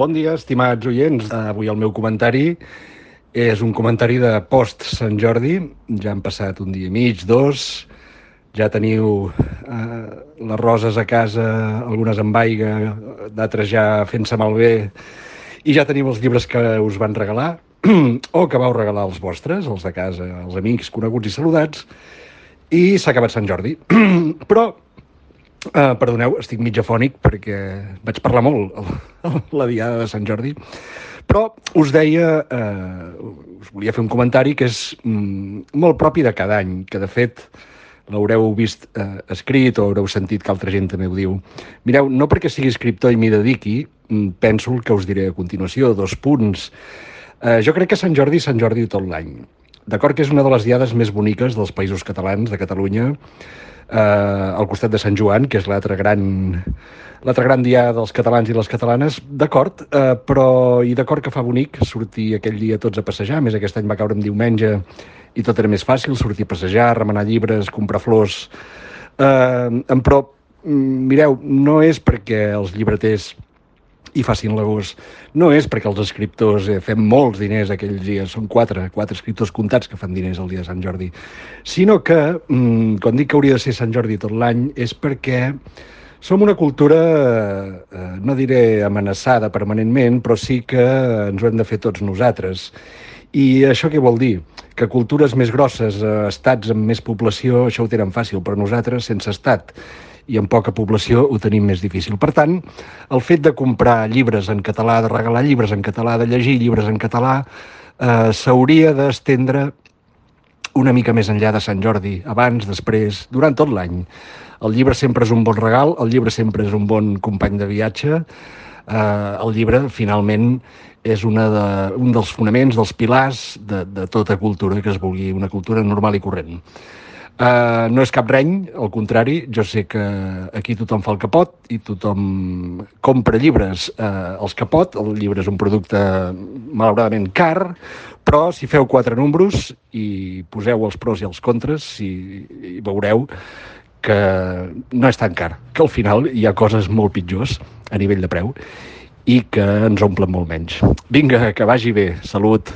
Bon dia, estimats oients. Avui el meu comentari és un comentari de post Sant Jordi. Ja han passat un dia i mig, dos. Ja teniu eh, les roses a casa, algunes amb aigua, d'altres ja fent-se malbé. I ja teniu els llibres que us van regalar o que vau regalar els vostres, els de casa, els amics, coneguts i saludats. I s'ha acabat Sant Jordi. Però Uh, perdoneu, estic mig afònic perquè vaig parlar molt la diada de Sant Jordi, però us deia, uh, us volia fer un comentari que és mm, molt propi de cada any, que de fet l'haureu vist uh, escrit o haureu sentit que altra gent també ho diu. Mireu, no perquè sigui escriptor i m'hi dediqui, mm, penso el que us diré a continuació, dos punts. Uh, jo crec que Sant Jordi Sant Jordi tot l'any. D'acord que és una de les diades més boniques dels països catalans, de Catalunya, eh, al costat de Sant Joan, que és l'altre gran, l'altre gran dia dels catalans i les catalanes, d'acord, eh, però i d'acord que fa bonic sortir aquell dia tots a passejar, més aquest any va caure en diumenge i tot era més fàcil, sortir a passejar, remenar llibres, comprar flors... Eh, però, mm, mireu, no és perquè els llibreters i facin l'agost. No és perquè els escriptors eh, fem molts diners aquells dies, són quatre, quatre escriptors comptats que fan diners el dia de Sant Jordi, sinó que, mm, quan dic que hauria de ser Sant Jordi tot l'any, és perquè som una cultura, eh, no diré amenaçada permanentment, però sí que ens ho hem de fer tots nosaltres. I això què vol dir? Que cultures més grosses, eh, estats amb més població, això ho tenen fàcil, però nosaltres, sense estat i amb poca població ho tenim més difícil. Per tant, el fet de comprar llibres en català, de regalar llibres en català, de llegir llibres en català, eh, s'hauria d'estendre una mica més enllà de Sant Jordi, abans, després, durant tot l'any. El llibre sempre és un bon regal, el llibre sempre és un bon company de viatge, eh, el llibre, finalment, és una de, un dels fonaments, dels pilars de, de tota cultura que es vulgui, una cultura normal i corrent. Uh, no és cap reny, al contrari, jo sé que aquí tothom fa el que pot i tothom compra llibres uh, els que pot. El llibre és un producte malauradament car, però si feu quatre números i poseu els pros i els contres, i, i veureu que no és tan car, que al final hi ha coses molt pitjors a nivell de preu i que ens omplen molt menys. Vinga, que vagi bé. Salut.